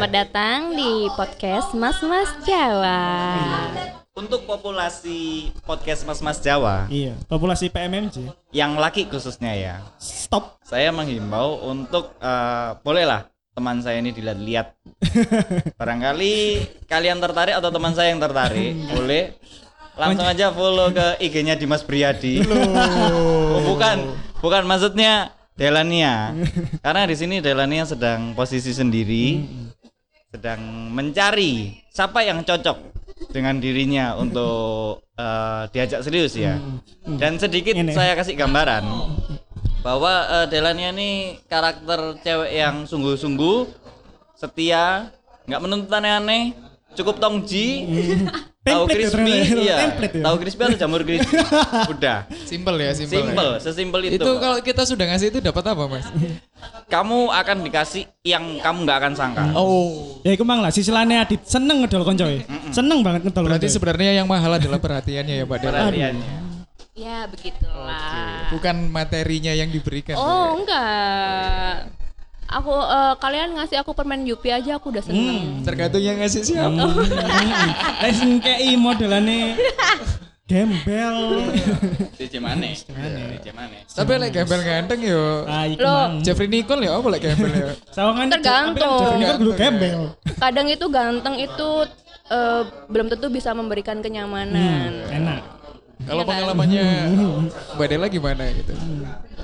Selamat datang di podcast Mas Mas Jawa. Untuk populasi podcast Mas Mas Jawa Iya, populasi PMMJ. yang laki khususnya ya, Stop. saya menghimbau untuk eh, bolehlah teman saya ini dilihat-lihat. Barangkali kalian tertarik atau teman saya yang tertarik, boleh langsung aja follow ke IG-nya Dimas Briyadi. Oh, bukan, bukan maksudnya Delania. Karena di sini Delania sedang posisi sendiri, sedang mencari siapa yang cocok dengan dirinya untuk eh, diajak serius ya. Dan sedikit Ini. saya kasih gambaran bahwa eh, Delania ini karakter cewek yang sungguh-sungguh, setia, nggak menuntut aneh-aneh, cukup tongji, tahu ya, crispy, ternyata. iya, ya. tahu crispy atau jamur crispy, udah. Simple ya, simple. ya. Simple, sesimpel itu. Itu kalau kita sudah ngasih itu dapat apa, Mas? kamu akan dikasih yang kamu nggak akan sangka. Oh. Ya iku mang lah sisilane Adit seneng ngedol koncoe. Seneng banget ngedol Berarti koncoe. sebenarnya yang mahal adalah perhatiannya ya, Mbak Dela. Perhatiannya. Ya begitulah. Bukan materinya yang diberikan. Oh enggak. Aku eh, kalian ngasih aku permen Yupi aja aku udah seneng. Tergantung yang ngasih siapa. Lah sing kei modelane gembel. DJ Mane. DJ Mane. Tapi lek gembel ganteng yo. Mang. Jeffrey Nicole ya apa lek gembel ya? Sawangan Tergantung. Ini kan kudu gembel. Kadang itu ganteng itu eh, belum tentu bisa memberikan kenyamanan. Enak. Kalau Iya kan? pengalamannya Mbak Dela gimana gitu?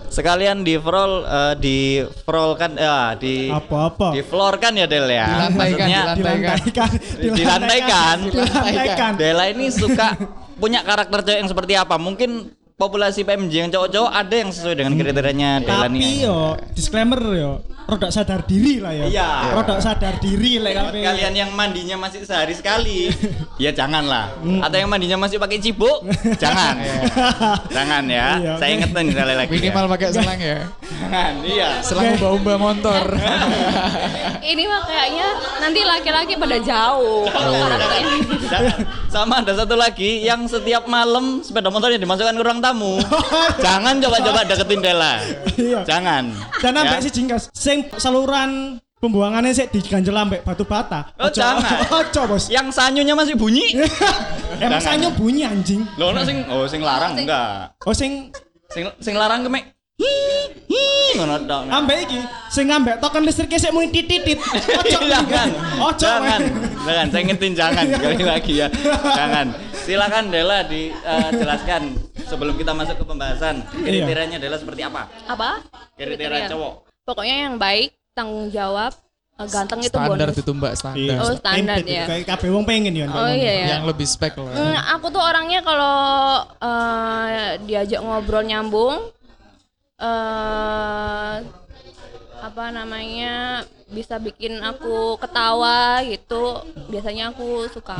Sekalian di frol eh, di frol kan ya di Apa-apa. di floor kan ya Del ya. Dilantaikan, Maksudnya dilantaikan. Dilantaikan. Dilantaikan. Dilantaikan. Dela ini suka punya karakter cewek yang seperti apa? Mungkin populasi PMJ yang cowok-cowok ada yang sesuai dengan kriterianya Dela Tapi nih. yo disclaimer yo, rodok sadar diri lah ya. Iya. Rodok sadar diri Buat kabeh. kalian yang mandinya masih sehari sekali, ya janganlah. Hmm. Atau yang mandinya masih pakai cibuk, jangan. jangan ya. Iya, Saya ingetin sekali lagi. Minimal ya. pakai selang ya. jangan. Iya. Selang ubah-ubah motor. Ini mah kayaknya nanti laki-laki pada jauh. Sama ada satu lagi yang setiap malam sepeda motornya dimasukkan ke ruang tamu. jangan coba-coba deketin Dela. Iya. Jangan. Dan Ya. ambek si jingkas sing saluran pembuangannya sih diganjel ambek batu bata. Oh, jangan. Ojo, Bos. Yang sanyunya masih bunyi. Emang sanyo bunyi anjing. Loh, ono sing oh sing larang enggak. Oh sing Sing sing larang kemek. Hi hi ngono tok. ambek iki sing ambek token listriknya sik muni titit. Ojo. jangan, Ojo. jangan, jangan, saya ingetin jangan sekali lagi ya, jangan. Silakan Dela dijelaskan sebelum kita masuk ke pembahasan Iya. kriterianya Dela seperti apa? Apa? Kriteria cowok. Pokoknya yang baik, tanggung jawab, eh, ganteng itu Standar bonus. itu Mbak, standar. Iya. Oh, standar ya. Kayak kabeh wong pengen ya. Oh iya ya. Yang lebih spek lah. Hmm, aku tuh orangnya kalau eh, diajak ngobrol nyambung, eh apa namanya bisa bikin aku ketawa gitu. Biasanya aku suka.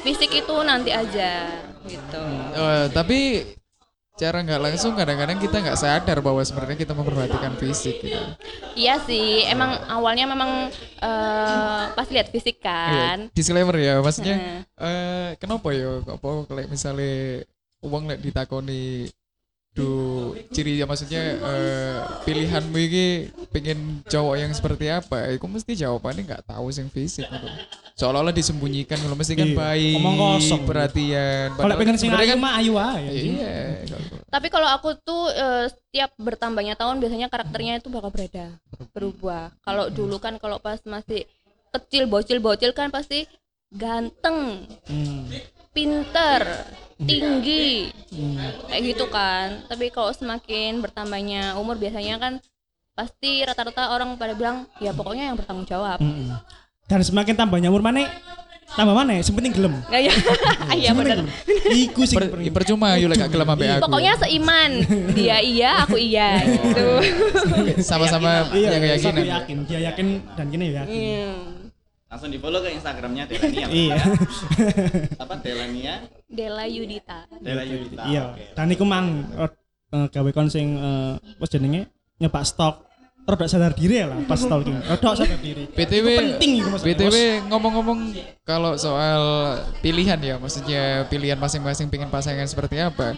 Fisik itu nanti aja gitu. Eh, tapi cara nggak langsung kadang-kadang kita nggak sadar bahwa sebenarnya kita memperhatikan fisik gitu. Iya sih, emang awalnya memang eh, pas lihat fisik kan. Iya, disclaimer ya, maksudnya eh kenapa ya kok kalau misalnya uang lek ditakoni du ciri ya maksudnya eh, pilihanmu ini pengen cowok yang seperti apa aku mesti jawabannya nggak tahu sing fisik gitu. seolah-olah disembunyikan kalau mesti kan Iya, baik omong kosong. perhatian Kalau pengen kan sing sebenarnya ayu mah ayu anjing. iya Tapi kalau aku tuh eh, setiap bertambahnya tahun biasanya karakternya itu bakal berbeda, berubah. Kalau dulu kan kalau pas masih kecil bocil-bocil kan pasti ganteng, Hmm. Pinter, tinggi, kayak gitu kan. Tapi kalau semakin bertambahnya umur biasanya kan pasti rata-rata orang pada bilang ya pokoknya yang bertanggung jawab. Mm-mm. Dan semakin tambahnya umur mana tambah mana yang penting gelem. Nggak ya? Iya benar. Iku sing Per- penting. percuma yuk lek gak gelem ambek aku Pokoknya seiman. Dia iya, aku iya gitu. sama-sama Iya, yang keyakinan yakin, dia yakin dan gini yakin. Langsung di follow ke Instagramnya Delania. Iya. Apa Delania? Dela Yudita. Dela Yudita. Iya. Oke. Dan iku mang eh, gawe kon sing eh, wis jenenge nyepak stok rodok sadar diri lah pas stalking. Rodok sadar diri. BTW Itu penting iku maksudnya, BTW ngomong-ngomong kalau soal pilihan ya maksudnya pilihan masing-masing pengen pasangan seperti apa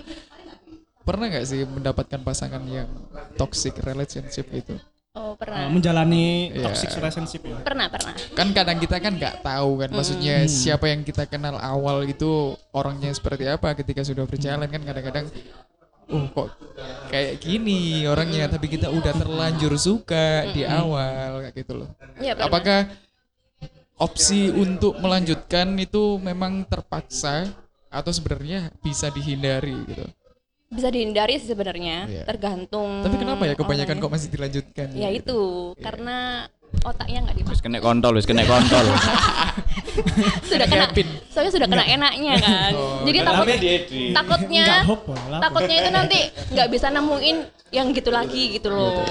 pernah nggak sih mendapatkan pasangan yang toxic relationship itu Oh, pernah. eh, menjalani Iya. toxic relationship ya. Pernah, pernah. kan kadang kita kan nggak tahu kan maksudnya siapa yang kita kenal awal itu orangnya seperti apa ketika sudah berjalan kan kadang-kadang oh kok kayak gini orangnya tapi kita udah terlanjur suka di awal kayak gitu loh pernah. apakah opsi untuk melanjutkan itu memang terpaksa atau sebenarnya bisa dihindari gitu Bisa dihindari sih sebenarnya, Iya. tergantung. tapi kenapa ya kebanyakan orangnya. kok masih dilanjutkan Ya itu, karena otaknya nggak dipakai. Wis kena kontol, wis kena kontol. sudah kena soalnya sudah kena enaknya kan Oh, jadi takut takutnya takutnya itu nanti nggak bisa nemuin yang gitu lagi gitu loh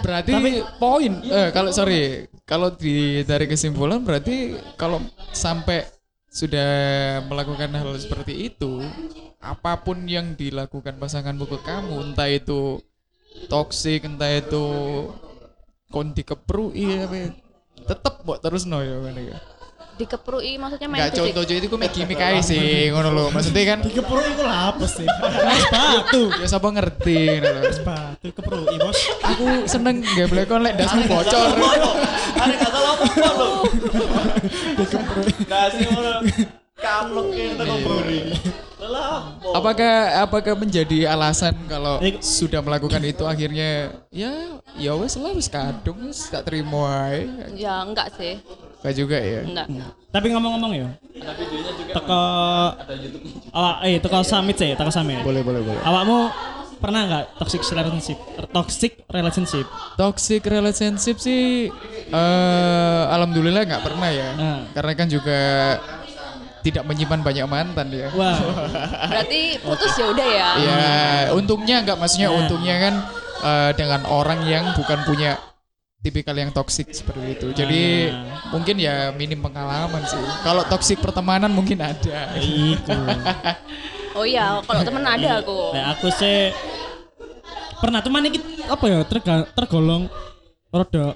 Berarti poin eh kalau sorry, kalau di dari kesimpulan berarti kalau sampai sudah melakukan hal seperti itu, apa pun yang dilakukan pasanganmu ke kamu, entah itu toksik, entah itu konti keprui apa tetep buat terus no ya kan ya. dikeprui maksudnya main Enggak fisik contoh itu ku gimmick ae sih ngono lho. Maksudnya kan Dikepro iku lah apa sih? Batu. ya sapa ngerti ngono lho. Wis batu kepro i bos. Aku seneng gak boleh kon lek dasmu bocor. Ada kata lo lo? Nah, sih ngono. Kaplok kita ngobrolin. Apakah apakah menjadi alasan kalau Ik- sudah melakukan itu akhirnya ya ya wes lah wes kadung wes tak terima ae. ya enggak sih Gak juga ya. enggak Tapi ngomong-ngomong ya. Teko awak eh teko summit sih, teko summit. Boleh boleh boleh. Awakmu pernah nggak toxic relationship? Toxic relationship. Toxic relationship sih eh alhamdulillah nggak pernah ya. Nah. Karena kan juga tidak menyimpan banyak mantan ya. Wah, berarti putus ya udah ya Ya, untungnya nggak maksudnya Nah. untungnya kan eh, dengan orang yang bukan punya tipikal yang toksik seperti itu. Jadi Ah. mungkin ya minim pengalaman sih. Kalau toksik pertemanan mungkin ada. iku. oh iya kalau temen ada aku Nah, aku sih pernah cuman ini apa ya tergolong rada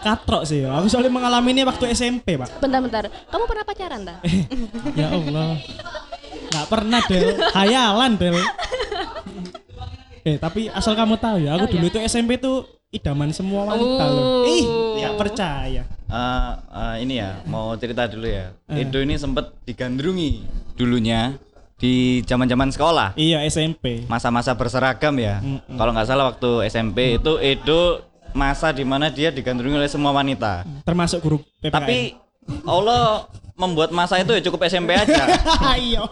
katrok sih ya. Aku soalnya mengalami ini waktu SMP, Pak. bentar-bentar kamu pernah pacaran tak Ya Allah. Nggak pernah, Del. Hayalan, Del. Eh, tapi asal kamu tahu ya, aku Oh, dulu ya. itu SMP tuh idaman semua wanita Oh. loh. Ih, nggak percaya. Eh, eh, ini ya mau cerita dulu ya. Eh. Edo ini sempat digandrungi dulunya di zaman-zaman sekolah. Iya, SMP. Masa-masa berseragam ya. Mm-mm. Kalau nggak salah waktu SMP itu Edo masa di mana dia digandrungi oleh semua wanita. Termasuk guru PPKN. Tapi Allah membuat masa itu ya cukup SMP aja. iya.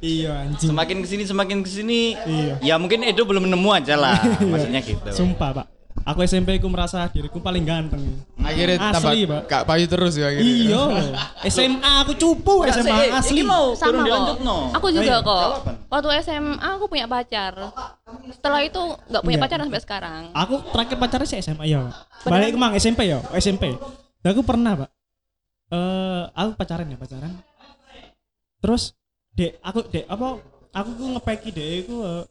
iya, anjing. Semakin ke sini semakin ke sini Iya. ya mungkin Edo belum nemu aja lah. Maksudnya gitu. Sumpah, Pak. Aku SMP ku merasa diriku paling ganteng. Akhirnya tambah Asli, Pak. gak payu terus ya akhirnya. Iya. SMA aku cupu SMA sih, asli. ini mau sama turun kok dilanjut no. aku juga Ayo, kok waktu SMA aku punya pacar setelah itu nggak punya Iya. pacaran sampai sekarang Aku terakhir pacaran sih SMA ya. Balik kemang SMP ya, SMP. Dan aku pernah, Pak. Eh, aku pacaran ya, pacaran. Terus dek aku dek apa aku ku ngepeki dek iku eh,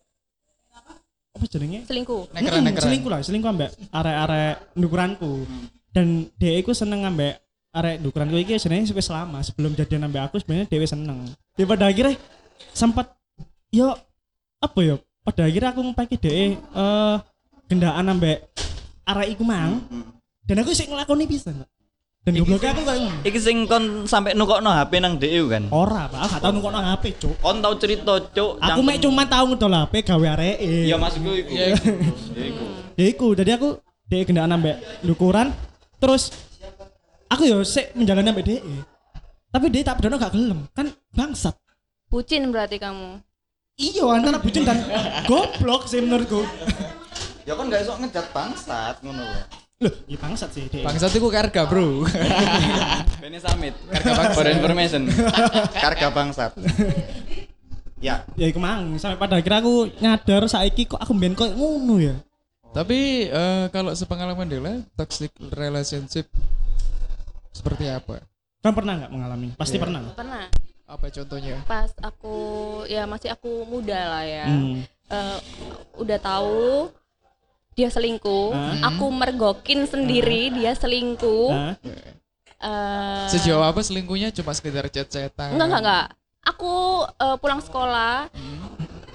apa jenenge? selingkuh Nekeran nekeran. selingkuh lah, selingkuh ambek arek-arek ndukuranku. Dan dek iku seneng ambek arek ndukuranku iki sebenarnya wis lama sebelum jadian ambek aku sebenarnya dewe seneng. Ya pada akhirnya sempat yo apa yo pada akhirnya aku ngepeki dek eh gendaan ambek arek iku mang. Dan aku sih ngelakoni bisa. Dan gobloknya aku ngono. Iki sing kon sampai nukokno HP nang DU kan. Ora, Pak. Aku gak tau nunggu HP, Cuk. Kon tau cerita, Cuk. Aku mek cuma tau ngedol HP gawe areke. Ya maksudku iku. Iya, Ya iku. ya iku jadi aku dek gendaan ambek dukuran terus aku yo sik menjalani ambek dek tapi dia tak bedono gak gelem kan bangsat bucin berarti kamu iya antara bucin dan goblok sih menurutku Ya kon gak iso ngejat bangsat ngono lho. Loh iya bangsat sih dek Bangsat itu karga, Bro. Bene Samit, karga bangsat. For information. Karga bangsat. ya, ya iku mang sampai pada akhirnya aku nyadar saiki kok aku mbiyen koyo ngono ya Tapi eh, kalau sepengalaman Dela, toxic relationship seperti apa? kan pernah nggak mengalami pasti Iya. pernah pernah Apa contohnya? pas aku ya masih aku muda lah ya Hmm. Eh, udah tahu dia selingkuh Ah. aku mergokin sendiri dia selingkuh. Nah, Eh, Sejauh apa selingkuhnya? Cuma sekedar chat-chatan? enggak enggak enggak. Aku eh, pulang sekolah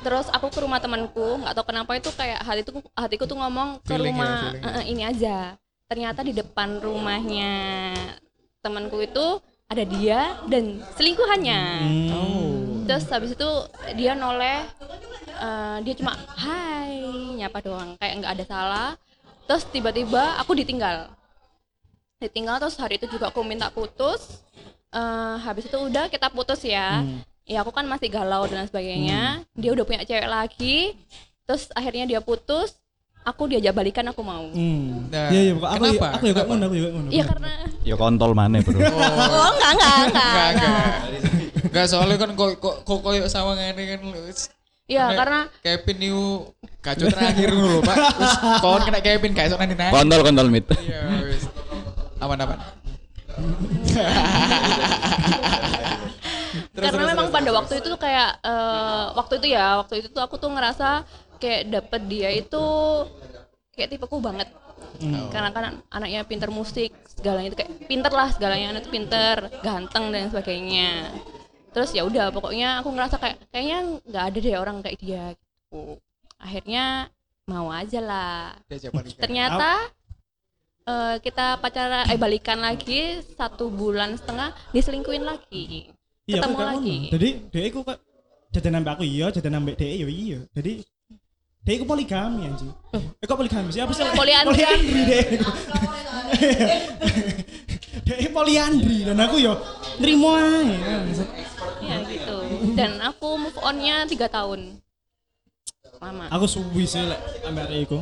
terus aku ke rumah temanku nggak tahu kenapa itu kayak hatiku hatiku tuh ngomong ke Feeling ya, rumah feeling "Eh, eh, ini aja. Ternyata di depan rumahnya temanku itu ada dia dan selingkuhannya. Oh. terus habis itu dia noleh eh, dia cuma hai nyapa doang kayak nggak ada salah. Terus tiba-tiba aku ditinggal. Ditinggal terus hari itu juga aku minta putus. Eh, habis itu udah kita putus ya. Hmm. ya aku kan masih galau dan sebagainya. Dia udah punya cewek lagi. Terus akhirnya dia putus aku diajak balikan aku mau Hmm. Nah, Iya iya aku kenapa? aku juga Kenapa? ngono aku juga ngono. iya karena Ya kontol mana bro. Oh, oh enggak enggak enggak, enggak, enggak. enggak. Enggak, soalnya kan kok kok kok koyo sawangane kan ya Nek karena Kevin itu kacau terakhir dulu loh, Pak. Wis kon kena Kevin kayak sok nanti nanti. kontol kontol mit. Iya, wis. Aman aman. Terus, karena terus, memang terus, pada terus, waktu itu tuh kayak eh, waktu itu ya waktu itu tuh aku tuh ngerasa kayak dapet dia itu kayak tipeku banget. Oh. karena kan anaknya pinter musik segalanya itu kayak pinter lah segalanya anak itu pinter ganteng dan sebagainya. Terus ya udah pokoknya aku ngerasa kayak kayaknya nggak ada deh orang kayak dia gitu. Akhirnya mau aja lah. Ternyata eh, kita pacaran eh balikan lagi satu bulan setengah diselingkuin lagi. Iya, ketemu aku kayak lagi. Jadi dhek iku kok jajan nambah aku iya, jajan nambah dhek yo iya. Jadi dhek iku poligami anjing. Eh kok poligami sih? Apa sih? Poliandri. Poliandri. Dhek iku poliandri dan aku yo nrimo ae. ya gitu dan aku move onnya tiga tahun lama Aku suwi sih lek ambek iku.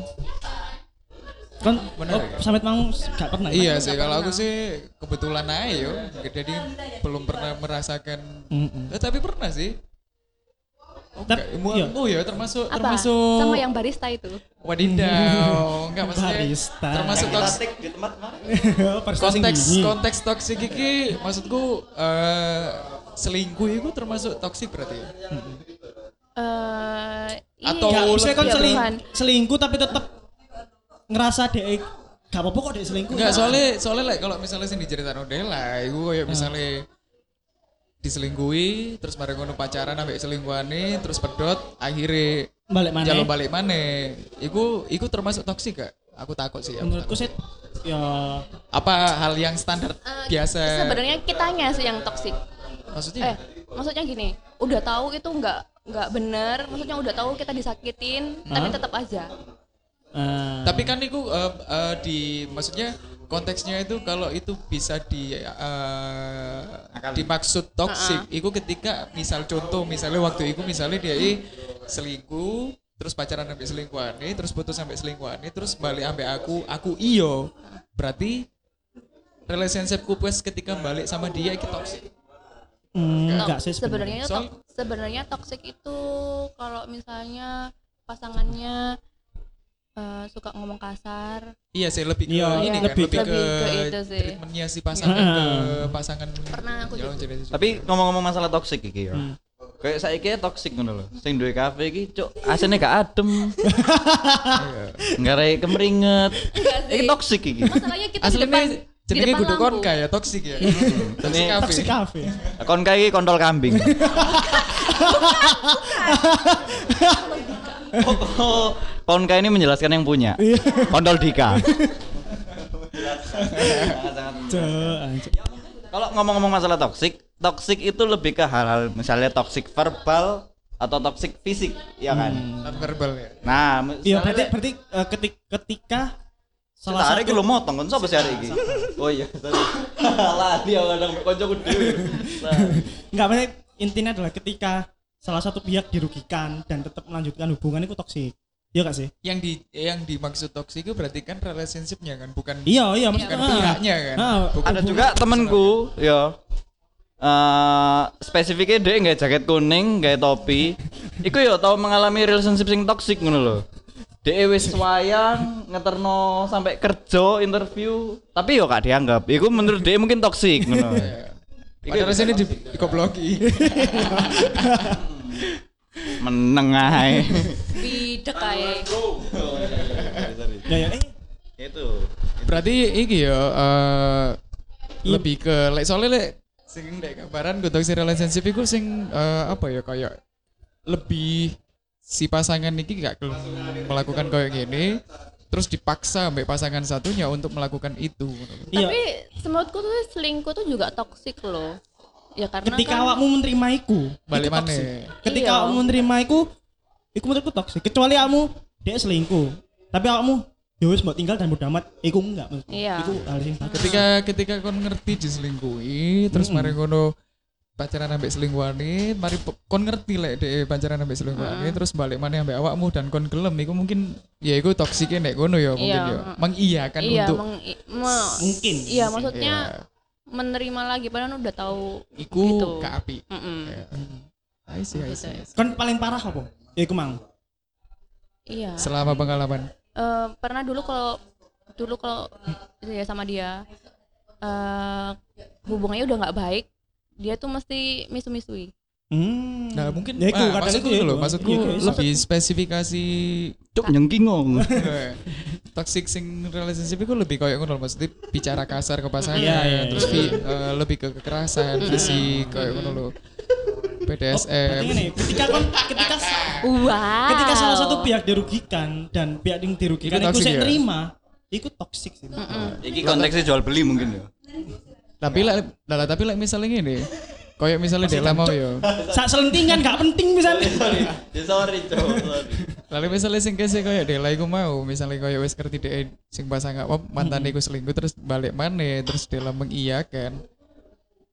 Kan Bener oh, ya? sampe mau gak pernah. ya? Iya Nggak sih, kalau aku sih kebetulan aja yo. Jadi belum pernah merasakan. Mm-mm. Eh, tapi pernah sih. Oh, Tap- enggak, mu- iya. oh ya termasuk apa termasuk sama yang barista itu wadidaw enggak maksudnya Barista. termasuk toks di tempat kemarin. Konteks gini. konteks toksik iki maksudku eh selingkuh itu termasuk toksik berarti ya? eh Atau iya, maksudnya kan iya, seling, selingkuh tapi tetep ngerasa dek gak apa-apa kok dek selingkuh. Enggak, soalnya soalnya like, kalau misalnya sing diceritain Odela, iku kayak misalnya diselingkuhi, terus bareng ngono pacaran ambek selingkuhane, terus pedot, akhirnya balik mana? jalur balik mana? Iku iku termasuk toksik gak? Aku takut sih. aku Menurutku sih ya apa hal yang standar Eh, biasa? sebenarnya kitanya sih yang toksik Maksudnya? eh maksudnya gini udah tahu itu nggak nggak bener maksudnya udah tahu kita disakitin tapi Hah? tetap aja eh, Tapi kan itu eh, eh, di maksudnya konteksnya itu kalau itu bisa di eh, dimaksud toksik, itu ketika misal contoh misalnya waktu itu misalnya dia selingkuh terus pacaran sampai selingkuhan terus putus sampai selingkuhan terus balik sampai aku aku iyo. Berarti relationshipku pas ketika balik sama dia itu toksik mm, Tok- enggak sih sebenarnya. Sebenarnya toksik itu kalau misalnya pasangannya eh, suka ngomong kasar iya sih lebih ke Iya, ini kan lebih- lebih, ke, lebih ke itu sih. treatmentnya si pasangan ke pasangan Pernah aku gitu. jenis- Tapi ngomong-ngomong masalah toksik iki ya. Hmm. Kayak saiki toksik ngono lho. Sing duwe kafe iki cuk asine gak adem. Iya. Ngarai kemeringet. Enggak. Iki toksik iki. masalahnya kita di Aslinya depan di jenenge depan kudu lampu. konka ya toksik ya. Toksik Ini- kafe. Toxic cafe. Kon kae iki kontol kambing. Oh, kon kae ini menjelaskan yang punya. Kontol Dika. Cuk, anjir. Kalau ngomong-ngomong masalah toksik, toksik itu lebih ke hal-hal misalnya toksik verbal atau toksik fisik, ya kan? Non verbal ya. Nah, Iya berarti berarti eh, ketik, ketika salah Salah hari satu iki lo motong kan sapa sih hari iki? Oh iya, sorry. Lah dia kadang dhewe. Nah, enggak berarti intinya adalah ketika salah satu pihak dirugikan dan tetap melanjutkan hubungan itu toksik. Iya gak sih? Yang di yang dimaksud toksik itu berarti kan relationshipnya kan bukan Iya, iya bukan maksudnya. pihaknya kan. Ah, Bukan ada juga temenku, ya. eh spesifiknya dia nggak jaket kuning, nggak topi. Iku yo tau mengalami relationship sing toxic ngono lho. Dia wis wayang ngeterno sampai kerja interview, tapi yo gak dianggap. Iku menurut dia mungkin toxic ngono. Iya. Padahal sini di dikobloki. Meneng ae. Bidek kayak Ya ya eh Itu. Berarti iki ya eh, lebih ke lek soalnya lek sing ndek gambaran gue toxic relationship iku sing eh, apa ya kayak lebih si pasangan ini gak melakukan kayak gini terus dipaksa mbak pasangan satunya untuk melakukan itu Iya. Tapi menurutku tuh selingkuh tuh juga toksik loh. Ya karena Ketika kan awakmu menerima iku, balik mana. Ketika Iya. awakmu menerima iku, iku menurutku toksik. Kecuali awakmu dia selingkuh. Tapi awakmu ya wis mbok tinggal dan bodo amat, iku enggak. Iya. Iku hal yang ketika ketika kon ngerti diselingkuhi terus Mm-mm. mari ngono pacaran ambek selingkuhane mari kon ngerti lek dek pacaran ambek selingkuhane terus balik mana ambek awakmu dan kon gelem iku mungkin ya iku toksiknya nek ngono ya mungkin Iya, ya mm. mengiyakan iya, untuk meng- Mungkin. iya maksudnya ya, menerima lagi padahal udah tahu iku gitu. ke api Mm-mm. Ya. I see, I see, I see. Kon paling parah apa? Ya iku mang. Iya. selama pengalaman Eh, pernah dulu kalau dulu kalau ya sama dia eh hubungannya udah nggak baik dia tuh mesti misu-misui Hmm. nah mungkin ya iku ah, maksudku iku ya loh maksudku Iya, iya, lebih spesifikasi Cuk nyengkingong. toxic sing relationship itu lebih kayak ngono maksudnya bicara kasar ke pasangan Iya, iya, terus iya. vi- eh, lebih ke kekerasan fisik kayak ngono loh Oh, PDSM ngene, ketika kon ketika wow ketika salah satu pihak dirugikan dan pihak yang dirugikan Iku itu saya ya? terima, itu toksik sih. Iki konteksnya jual beli mungkin ya. tapi lah lah, tapi lah misalnya gini kayak misalnya dia mau ya Sak selentingan gak penting misalnya. Ya sorry, Cuk. Sorry. lalu misalnya sing kese kayak dia iku mau misalnya kayak wes ngerti dia sing pasangan apa mantan iku selingkuh terus balik mana terus dia mengiyakan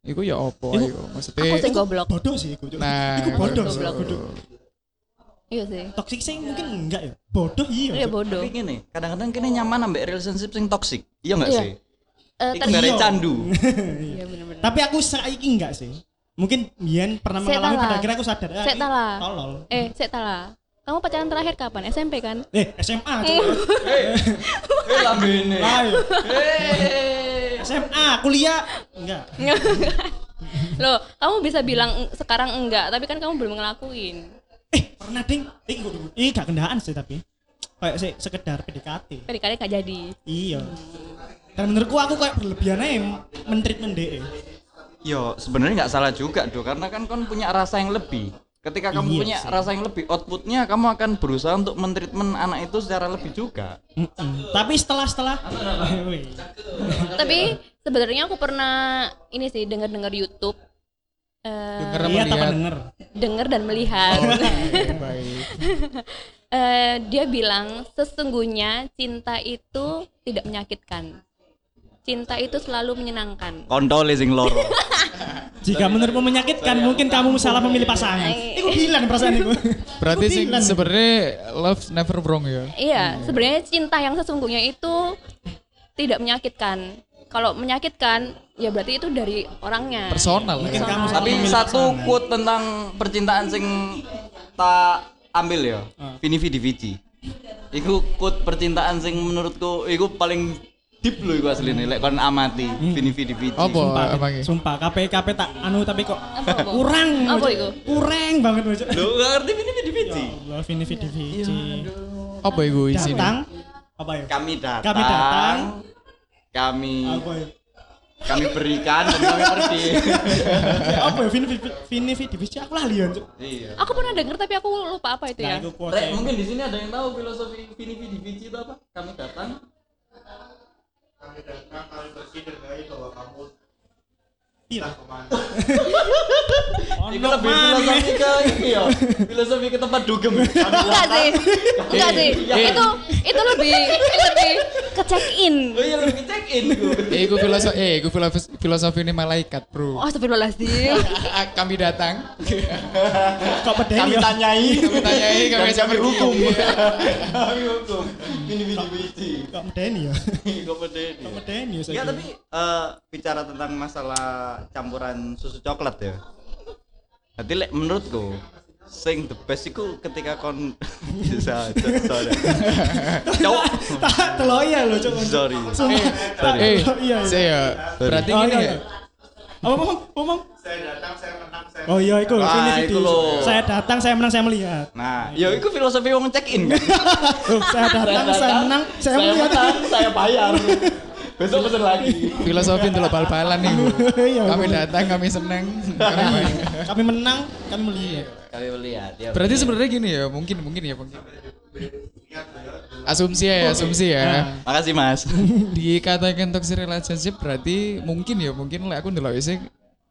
iku ya opo Iku- ayo aku maksudnya sih goblok Bodoh sih iku. Cuk. nah Iku bodoh. Bodoh. Iya sih Toksik sih mungkin enggak ya. Bodoh iya. iya bodoh Tapi gini, kadang-kadang kini nyaman ambek relationship sing toxic. Iya enggak Iya. sih? Eh, Iku ter- mere Iya. candu. iya bener-bener Tapi aku saiki enggak sih. Mungkin Bian pernah mengalami pada akhirnya aku sadar. ah, Saya ini talah. Tolol. eh saya talah kamu pacaran terakhir kapan SMP kan Eh, SMA Cuk. Eh lambene. Lah, iya. Eh. SMA, kuliah enggak. loh kamu bisa bilang sekarang enggak tapi kan kamu belum ngelakuin Eh, pernah ding. Eh, ini gak kendaan sih tapi. Kayak sih sekedar PDKT. kali-kali gak jadi Iya. Dan menurutku aku kayak berlebihan aja mentreatment DE. Yo, sebenarnya nggak salah juga, Do, karena kan kon punya rasa yang lebih. Ketika kamu Iya punya sih. rasa yang lebih, outputnya kamu akan berusaha untuk mentreatment anak itu secara lebih juga. Tapi setelah setelah tapi sebenarnya aku pernah ini sih dengar-dengar YouTube eh denger apa Lihat apa lihat denger? dengar dan melihat Baik, baik Eh, dia bilang sesungguhnya cinta itu tidak menyakitkan cinta itu selalu menyenangkan Kontol sing loro. Jika menurutmu menyakitkan, mungkin kamu salah memilih pasangan. Iku bilang perasaan iku. berarti bilang. sebenarnya love never wrong ya iya sebenarnya cinta yang sesungguhnya itu tidak menyakitkan kalau menyakitkan ya berarti itu dari orangnya personal Mungkin ya kamu Tapi satu pasangan. quote tentang percintaan sing tak ambil ya, Ah. Vini Vidi Vici. Iku quote percintaan sing menurutku iku paling deep loh iku asline lek kon amati Vini Vidi Vici. Apa? Sumpah, sumpah KP KP tak anu tapi kok Apa, kurang. Apa iku? Kurang banget. Lu gak ngerti Vini Vidi Vici? Allah ini video Vici. apa itu isinya Datang apa ya? Kami datang. Kami datang. Kami Apa ya? Kami berikan dan kami pergi. Apa ya? Vini Vini Vici aku lah lian. Cuk. Iya. aku pernah denger tapi aku lupa apa itu Nah, ya. Rek, mungkin di sini ada yang tahu filosofi Vini Vidi Vici itu apa? Kami datang. Iya. Itu lebih filosofi ke ini ya. Filosofi ke tempat dugem. enggak sih. Enggak sih. Itu itu lebih lebih ke check in Oh iya lebih ke check in eh itu filosofi eh itu filosofi, filosofi ini malaikat bro. Oh astagfirullahaladzim. Kami datang. Kok pedeni Kami ya? tanyai. kami tanyai kami sampai hukum Kami hukum. Vini Vidi Vici. Kok medeni ya? Kok pedeni. Kok medeni ya? Enggak tapi eh, bicara tentang masalah campuran susu coklat ya. Jadi lek menurutku sing the best iku ketika kon bisa sorry. Cowok. telok ya lo Cuk. Sorry. Sumpah. Tak eh iya. iya. saya berarti Oh, gini iya, ya iya. Apa ngomong? Ngomong? Oh iya itu Ah, Vini itu loh. Saya datang, saya menang, saya melihat. Nah, ya itu filosofi wong check in kan. Saya datang, saya menang, saya melihat. menang, saya bayar. Besok pesen lagi. filosofi untuk bal-balan nih Bu. Iya, kami datang kami seneng kami. Kami menang, kami melihat. kami melihat ya Berarti sebenarnya gini ya, mungkin mungkin ya mungkin. Asumsi ya, asumsi ya. makasih mas Dikatakan toxic relationship berarti mungkin ya, mungkin lah aku ndelok wis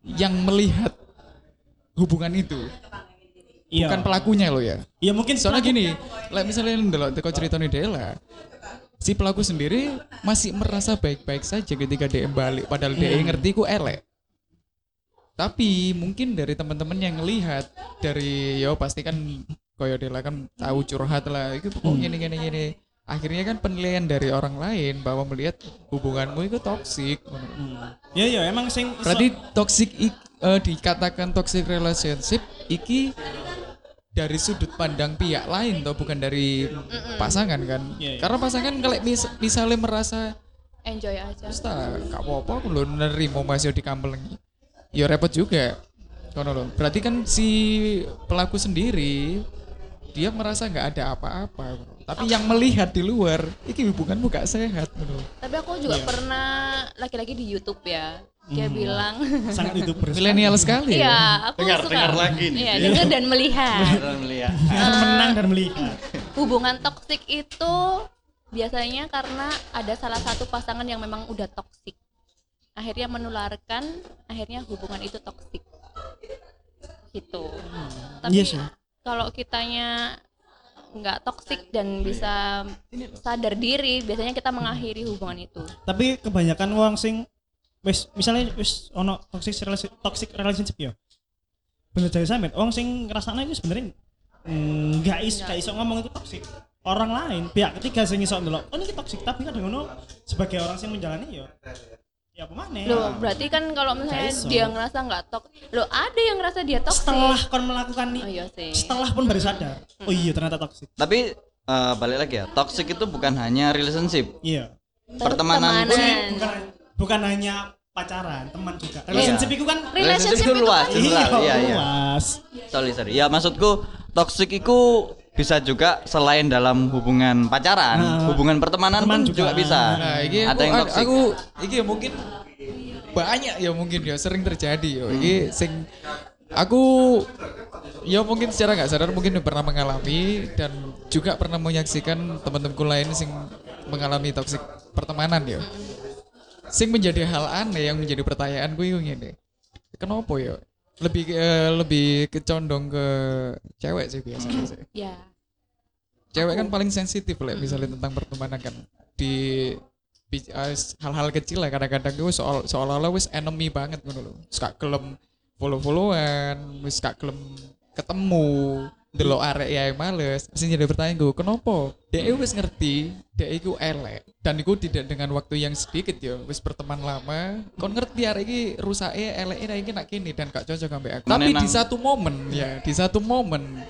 yang melihat hubungan itu, Iya. bukan pelakunya loh ya. Iya mungkin Soalnya gini, like misalnya ndelok teko ceritanya Dela, si pelaku sendiri masih merasa baik-baik saja ketika dia balik padahal dia ngerti ku elek. Tapi mungkin dari teman-teman yang ngelihat dari yo pasti kan koyo Dela kan tahu curhat lah, itu pokoknya gini gini gini. Akhirnya kan penilaian dari orang lain bahwa melihat hubunganmu itu toksik. Iya iya emang sing Berarti toxic ik- eh, dikatakan toxic relationship iki dari sudut pandang pihak lain toh bukan dari pasangan kan. Iya, iya. Karena pasangan kalau mis- misalnya merasa enjoy aja terus tak gak apa-apa aku lo nerimo masih dikamplengi. Ya repot juga. Kono lho. Berarti kan si pelaku sendiri dia merasa nggak ada apa-apa. Tapi yang melihat di luar, iki hubunganmu gak sehat. bro. tapi aku juga pernah laki-laki di YouTube ya dia bilang sangat itu Milenial sekali. ya. iya aku Dengar- suka dengar lagi nih. iya dengar dan melihat melihat menang dan melihat. hubungan toksik itu biasanya karena ada salah satu pasangan yang memang udah toksik akhirnya menularkan akhirnya hubungan itu toksik gitu tapi Iya sih. Kalau kitanya nggak toksik dan bisa sadar diri biasanya kita mengakhiri hubungan itu Tapi kebanyakan wong sing wis misalnya wis ono toxic relationship, toxic relationship ya. Bener dari sampe wong sing ngrasakno itu sebenarnya enggak is gak iso ngomong itu toxic. Orang lain, pihak ketiga sing iso ndelok, oh ini toxic tapi kadang ngono sebagai orang sing menjalani ya ya apa maneh. Loh, berarti kan kalau misalnya dia ngerasa nggak tok, lo ada yang ngerasa dia toksik. setelah kon melakukan nih, Oh iya sih. setelah pun baru sadar. Oh iya ternyata toxic. tapi eh, balik lagi ya toxic itu bukan hanya relationship Iya. pertemanan pun Pertemanan. Bukan bukan hanya pacaran, teman juga. Relationship itu kan relationship itu itu luas kan- general iya iya luas. sorry sorry ya maksudku toxic itu bisa juga selain dalam hubungan pacaran Nah, hubungan pertemanan teman pun juga. juga, bisa Nah, iki ada aku, yang toxic aku iki ya mungkin banyak ya mungkin ya sering terjadi yo. Iki sing aku ya mungkin secara nggak sadar mungkin pernah mengalami dan juga pernah menyaksikan teman-temanku lain sing mengalami toksik pertemanan ya. Sing menjadi hal aneh yang menjadi pertanyaan gue ini. Kenapa ya? Lebih eh, lebih kecondong ke cewek sih biasanya sih. Ya. cewek kan paling sensitif lah misalnya tentang pertemanan kan. Di eh, hal-hal kecil lah kadang-kadang itu soal seolah-olah wis enemy banget ngono lho. Wis gak gelem follow-followan, wis gak gelem ketemu delok arek ya yang males. Mesti jadi pertanyaan gue, kenapa? Dia wis ngerti, dia iku elek dan iku tidak dengan waktu yang sedikit ya, wis berteman lama. Kon ngerti arek iki rusake elek iki nak kini dan gak cocok sampai aku. Tapi di satu momen ya, di satu momen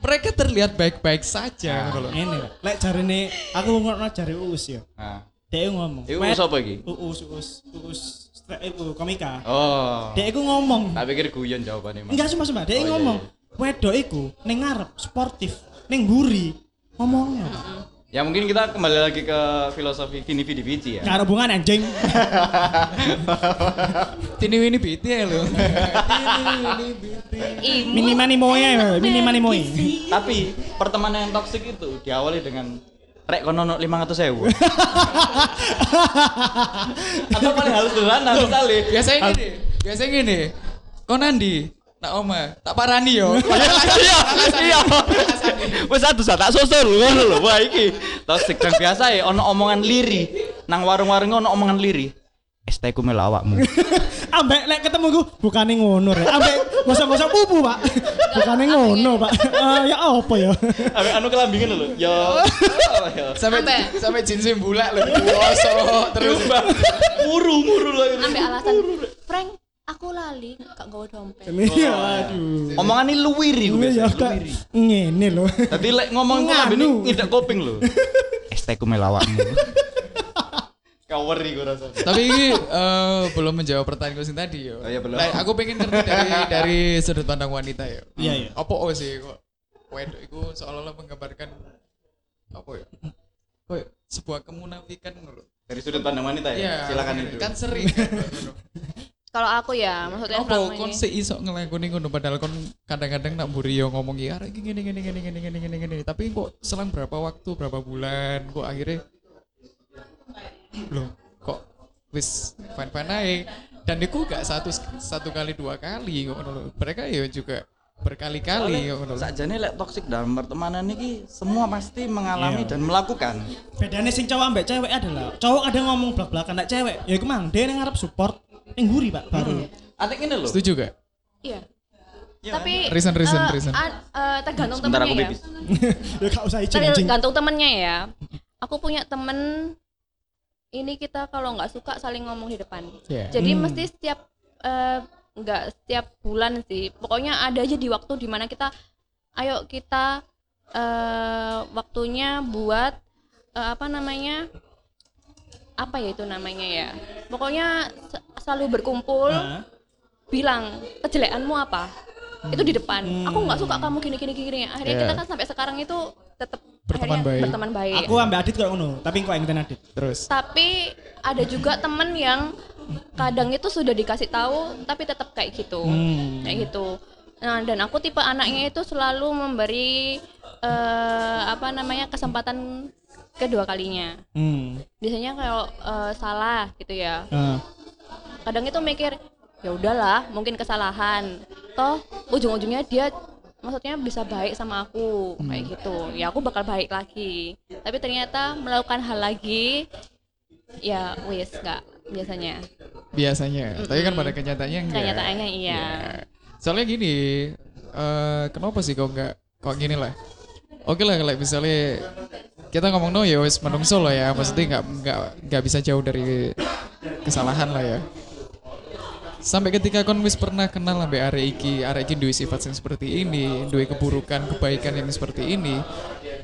mereka terlihat baik-baik saja lho. Ini lek jarine aku ngono jare Uus ya. nah Dia ngomong. itu "Wed, siapa iki Uus Uus Uus iku komika. oh Dia iku ngomong. tak pikir guyon jawabannya mas Enggak cuma cuma dia Oh, iya, ngomong. iya. Wedok iku ning ngarep sportif, ning mburi. Ngomongnya. Pak. ya mungkin kita kembali lagi ke filosofi Vini Vidi Vici ya Gak ada hubungan anjing. Tini Winnie BT ya lo. Ibu Mini mani moe, mini mani moe. tapi pertemanan yang toksik itu diawali dengan rek kono no 500 sewu atau paling halus sederhana misalnya Biasanya gini, biasanya gini. Kau nandi, nak oma, tak parani yo. iya iya wes satu tak susul ngono lho wah iki toksik dan biasa ya ono omongan liri nang warung-warung ono omongan liri es teh ku melu awakmu Ambek lek ketemu gue bukane ngono rek. Ambek gosok-gosok pupu, Pak. Bukane ngono, Pak. Eh, ya apa ya? Abe anu kelambingan lho yo yo Sampai Ambe. sampai jinsin bulak lo. Bosok terus. muru muru lagi ambil alasan Frank aku lali gak gawa dompet Iya, aduh. omongan ini luwiri ku Ini ya biasa kak luwiri ngene lho. Tadi lek ngomong Nganu. ambene ngidak kuping lho. Teh ku melu awakmu. Cover gue rasa. Tapi ini eh, belum menjawab pertanyaan gue tadi yo. Oh, iya, belum. Like, aku pengen ngerti dari dari sudut pandang wanita ya. Iya, iya. Apa oh sih kok wedok itu seolah-olah menggambarkan apa ya? Kok sebuah kemunafikan ngono lho. Dari sudut pandang wanita ya. Iya, Silakan itu. Kan sering kan, kalau aku ya maksudnya Apa selama kon ini sik iso ngelakoni ngono padahal kon kadang-kadang nak mburi yo ngomong ya arek iki gini gini gini gini gini gini gini tapi kok selang berapa waktu berapa bulan kok akhirnya loh kok wis fine fine aja dan itu gak satu satu kali dua kali kok ngono mereka ya juga berkali-kali kok ngono lho. Sakjane lek toksik dalam pertemanan ini semua pasti mengalami Iya. dan melakukan. bedanya sing cowok ambek cewek adalah cowok ada ngomong belak-belakan nak cewek ya iku mang dia yang ngarep support yang guri pak. Baru. Atik ini loh. setuju gak? Iya. Iya tapi Reason, reason, eh, reason. a- eh, tergantung Sebentar aku temennya ya. pipis. ya gak usah izin anjing tergantung temennya ya. Aku punya temen ini kita kalau nggak suka saling ngomong di depan. Ya jadi Hmm. mesti setiap eh, nggak setiap bulan sih. Pokoknya ada aja di waktu di mana kita ayo kita eh, waktunya buat eh, apa namanya apa ya itu namanya ya? Pokoknya se- selalu berkumpul Nah, bilang kejelekanmu apa? Itu di depan. Aku nggak suka kamu gini gini gini akhirnya Yeah. kita kan sampai sekarang itu tetap Berteman baik. berteman baik. Aku ambek Adit kok ngono tapi kok yang Adit? Terus? Tapi ada juga temen yang kadang itu sudah dikasih tahu tapi tetap kayak gitu. Hmm. kayak gitu. Nah dan aku tipe anaknya itu selalu memberi eh, apa namanya kesempatan kedua kalinya. Hmm. biasanya kalau eh, salah gitu ya Nah, kadang itu mikir ya udahlah mungkin kesalahan. Toh ujung-ujungnya dia maksudnya bisa baik sama aku kayak gitu. Ya aku bakal baik lagi. Tapi ternyata melakukan hal lagi ya wis nggak biasanya. Biasanya. Tapi kan pada kenyataannya enggak. Kenyataannya iya. Soalnya gini eh kenapa sih kok nggak kok gini lah? Oke lah kalau misalnya kita ngomong no ya wis menungso lah ya. Maksudnya nggak nggak nggak bisa jauh dari kesalahan lah ya. Sampai ketika kon wis pernah kenal sampai arek iki arek iki duwe sifat yang seperti ini duwe keburukan kebaikan yang seperti ini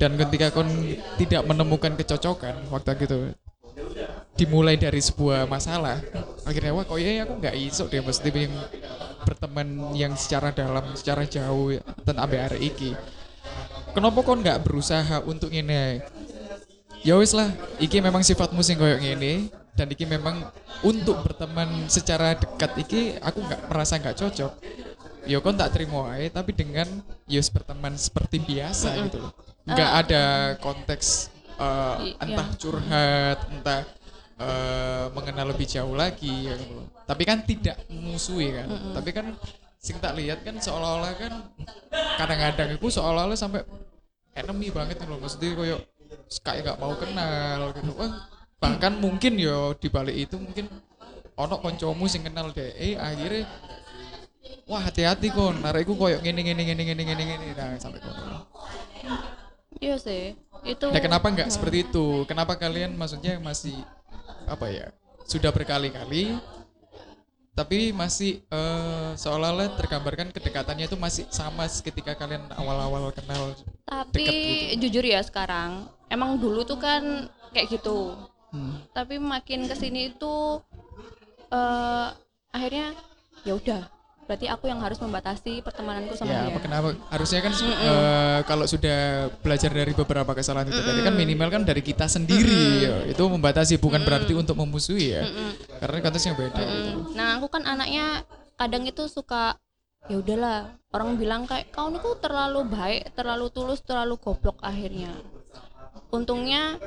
dan ketika kon tidak menemukan kecocokan waktu itu dimulai dari sebuah masalah akhirnya wah kok ya? Aku nggak iso deh mesti yang berteman yang secara dalam secara jauh tentang arek iki. Kenapa kau nggak berusaha untuk ini ya wis lah iki memang sifatmu sing koyo ngene dan iki memang untuk berteman secara dekat iki aku nggak merasa nggak cocok. Ya kon tak terima aja tapi dengan yus berteman seperti biasa gitu loh. Nggak ada konteks uh, I- entah iya. curhat entah uh, mengenal lebih jauh lagi ya gitu loh. tapi kan tidak memusuhi kan. Tapi kan sing tak lihat kan seolah-olah kan kadang-kadang itu seolah-olah sampai enemy banget loh. Maksudnya koyo kayak nggak mau kenal gitu. Wah, bahkan mungkin yo di balik itu mungkin ono koncomu sing kenal deh. Eh akhirnya wah hati-hati kon. Narekku koyo ngene ngene ngene ngene ngene ngene. Nah sampai kono. Iya sih itu nah kenapa nggak seperti itu? Kenapa kalian maksudnya masih apa ya sudah berkali-kali tapi masih eh, seolah-olah tergambarkan kedekatannya itu masih sama ketika kalian awal-awal kenal tapi deket jujur ya sekarang emang dulu tuh kan kayak gitu. Hmm. tapi makin ke sini itu eh akhirnya ya udah berarti aku yang harus membatasi pertemananku sama ya dia. apa kenapa? Harusnya kan eh, kalau sudah belajar dari beberapa kesalahan itu tadi kan minimal kan dari kita sendiri. Ya. itu membatasi bukan berarti untuk memusuhi ya. Karena konteksnya beda gitu. Mm. nah aku kan anaknya kadang itu suka ya udahlah orang bilang kayak kau ini kok terlalu baik terlalu tulus terlalu goblok akhirnya untungnya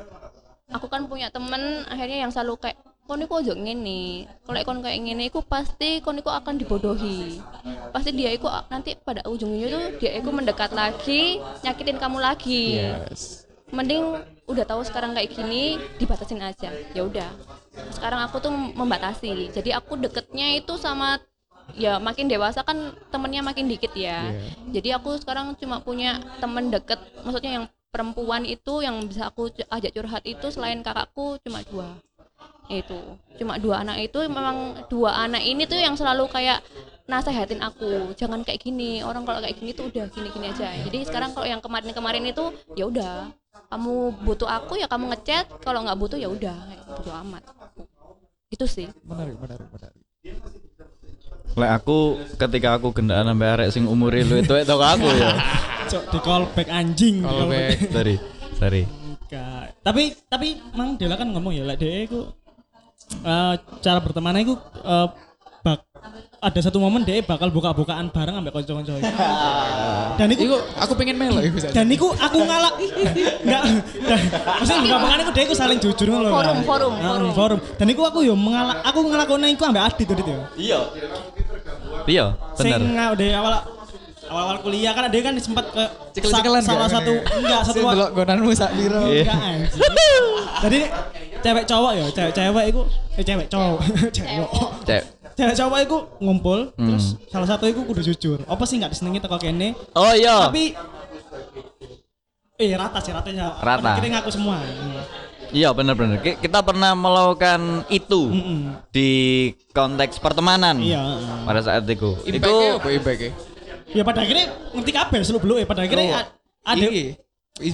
aku kan punya temen akhirnya yang selalu kayak ini kok ojo ngene. Kalau kon kayak ngene iku pasti kon iku akan dibodohi. Pasti dia iku nanti pada ujungnya tuh dia iku mendekat lagi nyakitin kamu lagi. Yes. Mending udah tahu sekarang kayak gini dibatasin aja. Ya udah. Sekarang aku tuh membatasi. Jadi aku deketnya itu sama ya makin dewasa kan temennya makin dikit ya. Iya. jadi aku sekarang cuma punya temen deket maksudnya yang perempuan itu yang bisa aku ajak curhat itu selain kakakku cuma dua. Itu cuma dua anak itu memang dua anak ini tuh yang selalu kayak nasehatin aku. Jangan kayak gini orang kalau kayak gini tuh udah gini-gini aja. Jadi sekarang kalau yang kemarin-kemarin itu ya udah. Kamu butuh aku ya kamu ngechat. Kalau nggak butuh ya udah. Bodo amat. Itu sih. Menarik menarik menarik. Lek aku ketika aku gendaan sampai arek sing umure lu itu itu aku ya. cok di callback anjing Callback. Sorry. Sorry. Enggak. Tapi tapi mang Dela kan ngomong ya, lek dia itu eh, cara bertemannya itu eh, bak ada satu momen dia bakal buka-bukaan bareng ambek kanca-kanca. Dan iku Iku aku pengen melo iku dan niku aku ngalah enggak maksudnya buka-bukaan iku dia iku saling jujur ngono lho. Forum, forum, forum. forum. Dan iku aku yo mengalah aku ngelakoni iku ambek Adit tadi tuh. Iya. Iya, Sing bener. dari awal awal-awal kuliah kan dia kan sempat ke Cekel-cekelan salah gak? satu enggak satu Sing wa- delok gonanmu sak piro. Iya. enggak anjing. Jadi cewek cowok ya, cewek cewek iku eh cewek cowok. cewek. Cek. Cewek cowok iku ngumpul Hmm. terus salah satu iku kudu jujur. Apa sih enggak disenengi teko kene? Oh iya. Tapi Eh rata sih ratanya. Rata. Akhirnya ngaku semua. Iya bener-bener. Ki- Kita pernah melakukan itu Mm-mm. di konteks pertemanan. Iya. Pada saat itu. Itu Impactnya apa impactnya? Ya pada akhirnya ngerti kabeh seluk beluk ya pada akhirnya Oh, ada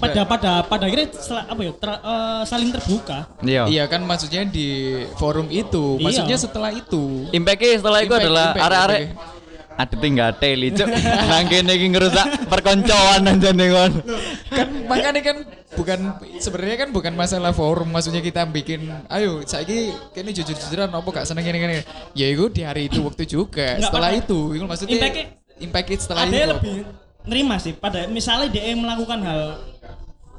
pada pada pada akhirnya sel- apa ya ter- eh, saling terbuka. iya. Iya kan maksudnya di forum itu, Iya. maksudnya setelah itu. Impactnya setelah itu Impact, adalah impact, arek-arek ada tinggal teli cuk nang kene iki ngerusak perkoncoan nih kon. kan makanya kan bukan sebenarnya kan bukan masalah forum maksudnya kita bikin ayo saiki kene jujur-jujuran apa gak seneng ini ini ya itu di hari itu waktu juga setelah itu itu maksudnya impact it setelah ada itu lebih nerima sih pada misalnya dia melakukan hal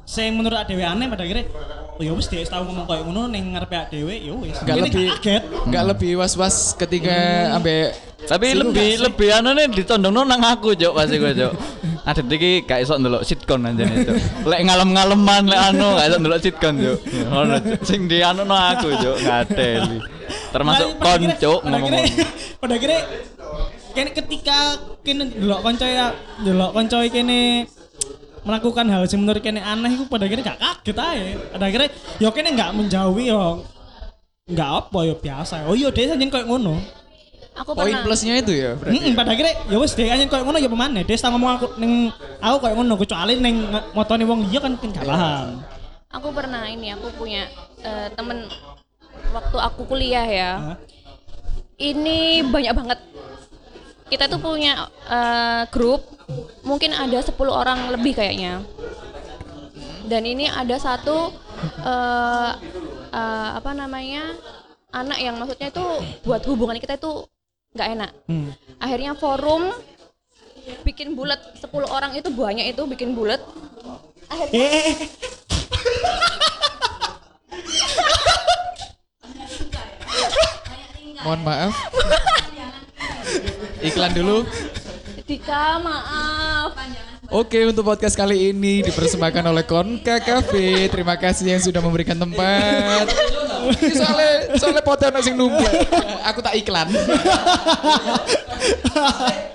saya menurut adewe aneh pada akhirnya oh ya wis dia tahu ngomong kayak ngono ning ngarepe adewe ya wis nggak Ini lebih kaget nggak lebih was was ketika ambek Tapi Siku lebih gak sih? lebih anu nih ditondongno nang aku cuk pasti gue cuk. Ada iki gak iso ndelok sitcom aja nih cuk. Lek ngalem-ngaleman lek anu gak iso ndelok sitcom cuk. Ono Cuk. sing di anu no aku cuk ngateli. Termasuk Nah, pada akhirnya- konco pada ngomong akhirnya- pada akhirnya kene ketika kene delok kanca ya delok kanca kene melakukan hal yang menurut kene aneh itu pada akhirnya gak kaget aja pada akhirnya yo kene gak menjauhi yo. Nggak apa yo biasa. Oh iya dia saja kayak ngono. Aku poin pernah. plusnya itu ya berarti Mm-mm, pada akhirnya ya wis dia kayak ngono ya pemane. Dia tak ngomong aku neng aku kayak ngono kecuali neng motone wong liya kan kan gak paham. Aku pernah ini aku punya eh, temen waktu aku kuliah ya. Hah? Ini banyak banget. Kita tuh punya eh, grup mungkin ada 10 orang lebih kayaknya. Dan ini ada satu eh, eh, apa namanya? anak yang maksudnya itu buat hubungan kita itu nggak enak. Hmm. Akhirnya forum bikin bulat 10 orang itu banyak itu bikin bulat. Akhirnya eh. mohon maaf iklan dulu Dika maaf. Oke untuk podcast kali ini dipersembahkan oleh Konka Cafe. Terima kasih yang sudah memberikan tempat. Soalnya soalnya poten sing numpuk. Aku tak iklan.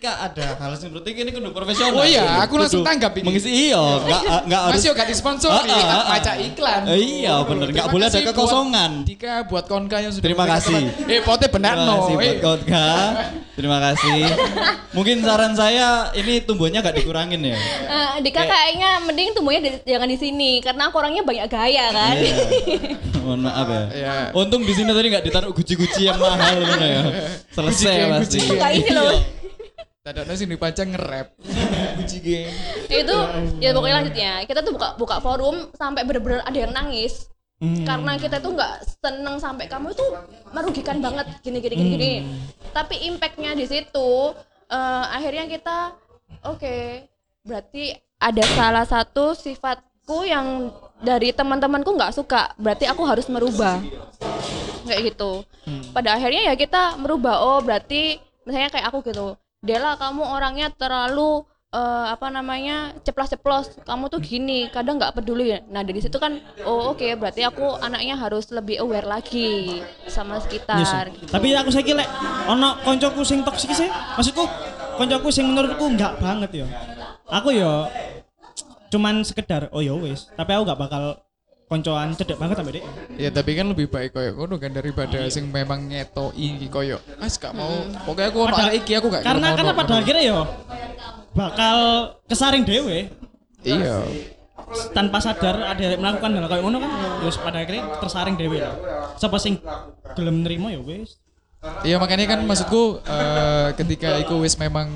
ketika ada hal seperti ini kudu profesional. Oh iya, aku langsung tanggap ini. Mengisi iya, enggak enggak harus Mas yo gak disponsori, Ah, ah, ah. baca iklan. Eh, iya, bener. Nggak Terima boleh ada kekosongan. Dika buat Konka yang sudah Terima kasih. Eh, pote benar Terima no. kasih buat Eh, Kotka. Terima kasih. Mungkin saran saya ini tumbuhnya gak dikurangin ya. Eh, Dika kayaknya mending tumbuhnya di- jangan di sini karena aku orangnya banyak gaya kan. Iya. Mohon maaf ya. Iya. Untung di sini tadi nggak ditaruh guci-guci yang mahal gitu ya. Selesai pasti. Kayak ini loh. Tadakno sing dibaca nge-rap. Guci geng. itu ya pokoknya lanjutnya kita tuh buka buka forum sampai bener-bener ada yang nangis. Hmm. karena kita tuh nggak seneng sampai kamu itu merugikan banget gini gini gini gini. Tapi impactnya di situ eh, akhirnya kita oke berarti ada salah satu sifatku yang dari teman-temanku nggak suka berarti aku harus merubah. Kayak gitu. Pada akhirnya ya kita merubah oh berarti misalnya kayak aku gitu Dela kamu orangnya terlalu eh, apa namanya ceplas-ceplos kamu tuh gini kadang nggak peduli nah dari situ kan oh oke berarti aku anaknya harus lebih aware lagi sama sekitar gitu. Tapi aku saya kira ono koncoku sing toksik sih. Maksudku koncoku sing menurutku enggak banget ya. Aku ya cuman sekedar oh ya wis, tapi aku enggak bakal koncoan cedek banget sampai dek. Ya tapi kan lebih baik koyo ngono kan daripada sing memang ngetoi koyo as gak mau. Pokoknya aku arek iki aku gak Karena karena pada akhirnya ya bakal kesaring dewe Iya. tanpa sadar ada yang melakukan hal kayak ngono kan terus pada akhirnya tersaring dewe lah. Siapa sing gelem nerima ya wis. Iya makanya kan maksudku eh, ketika itu wis memang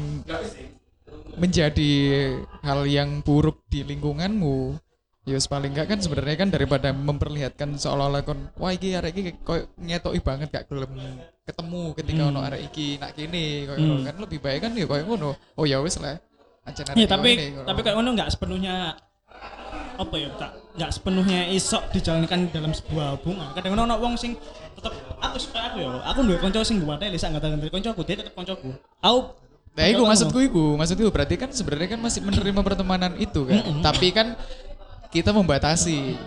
menjadi hal yang buruk di lingkunganmu ya paling enggak kan sebenarnya kan daripada memperlihatkan seolah-olah kon wah iki arek iki koyo ngetoki banget gak gelem ketemu ketika ono arek iki nak kene koyo ngono kan. Lebih baik kan ya koyo ngono. Oh ya wis lah. Aja Iya tapi tapi kayak ngono nggak sepenuhnya apa ya tak nggak sepenuhnya isok dijalankan dalam sebuah hubungan. Kadang ono wong sing tetep aku suka aku ya aku duwe kanca sing gue materi sak nggak dari kancaku dia tetep kancaku. Aku Nah, itu maksudku iku, maksudku berarti kan sebenarnya kan masih menerima pertemanan itu kan. Tapi kan kita membatasi.